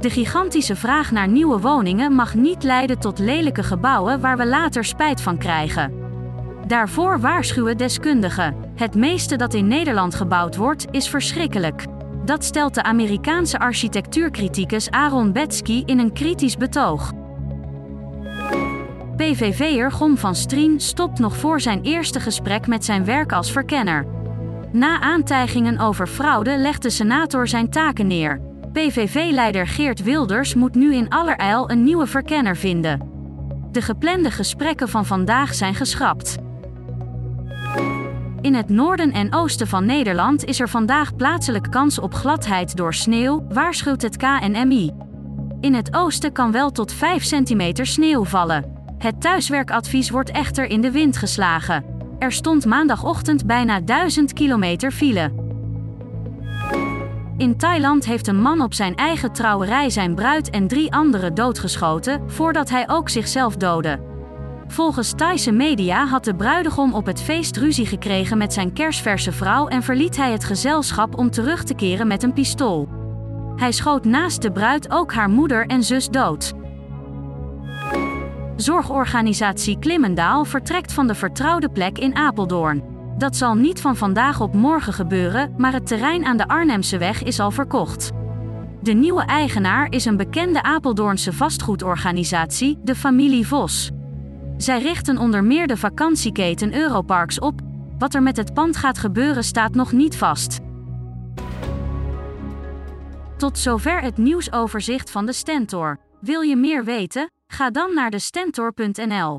De gigantische vraag naar nieuwe woningen mag niet leiden tot lelijke gebouwen waar we later spijt van krijgen. Daarvoor waarschuwen deskundigen. Het meeste dat in Nederland gebouwd wordt, is verschrikkelijk. Dat stelt de Amerikaanse architectuurcriticus Aaron Betsky in een kritisch betoog. PVV'er Gom van Strien stopt nog voor zijn eerste gesprek met zijn werk als verkenner. Na aantijgingen over fraude legt de senator zijn taken neer. PVV-leider Geert Wilders moet nu in allerijl een nieuwe verkenner vinden. De geplande gesprekken van vandaag zijn geschrapt. In het noorden en oosten van Nederland is er vandaag plaatselijk kans op gladheid door sneeuw, waarschuwt het KNMI. In het oosten kan wel tot 5 centimeter sneeuw vallen. Het thuiswerkadvies wordt echter in de wind geslagen. Er stond maandagochtend bijna 1000 kilometer file. In Thailand heeft een man op zijn eigen trouwerij zijn bruid en drie anderen doodgeschoten voordat hij ook zichzelf doodde. Volgens Thaise media had de bruidegom op het feest ruzie gekregen met zijn kersverse vrouw en verliet hij het gezelschap om terug te keren met een pistool. Hij schoot naast de bruid ook haar moeder en zus dood. Zorgorganisatie Klimmendaal vertrekt van de vertrouwde plek in Apeldoorn. Dat zal niet van vandaag op morgen gebeuren, maar het terrein aan de Arnhemse weg is al verkocht. De nieuwe eigenaar is een bekende Apeldoornse vastgoedorganisatie, de familie Vos. Zij richten onder meer de vakantieketen Europarks op. Wat er met het pand gaat gebeuren staat nog niet vast. Tot zover het nieuwsoverzicht van de Stentor. Wil je meer weten? Ga dan naar de stentor.nl.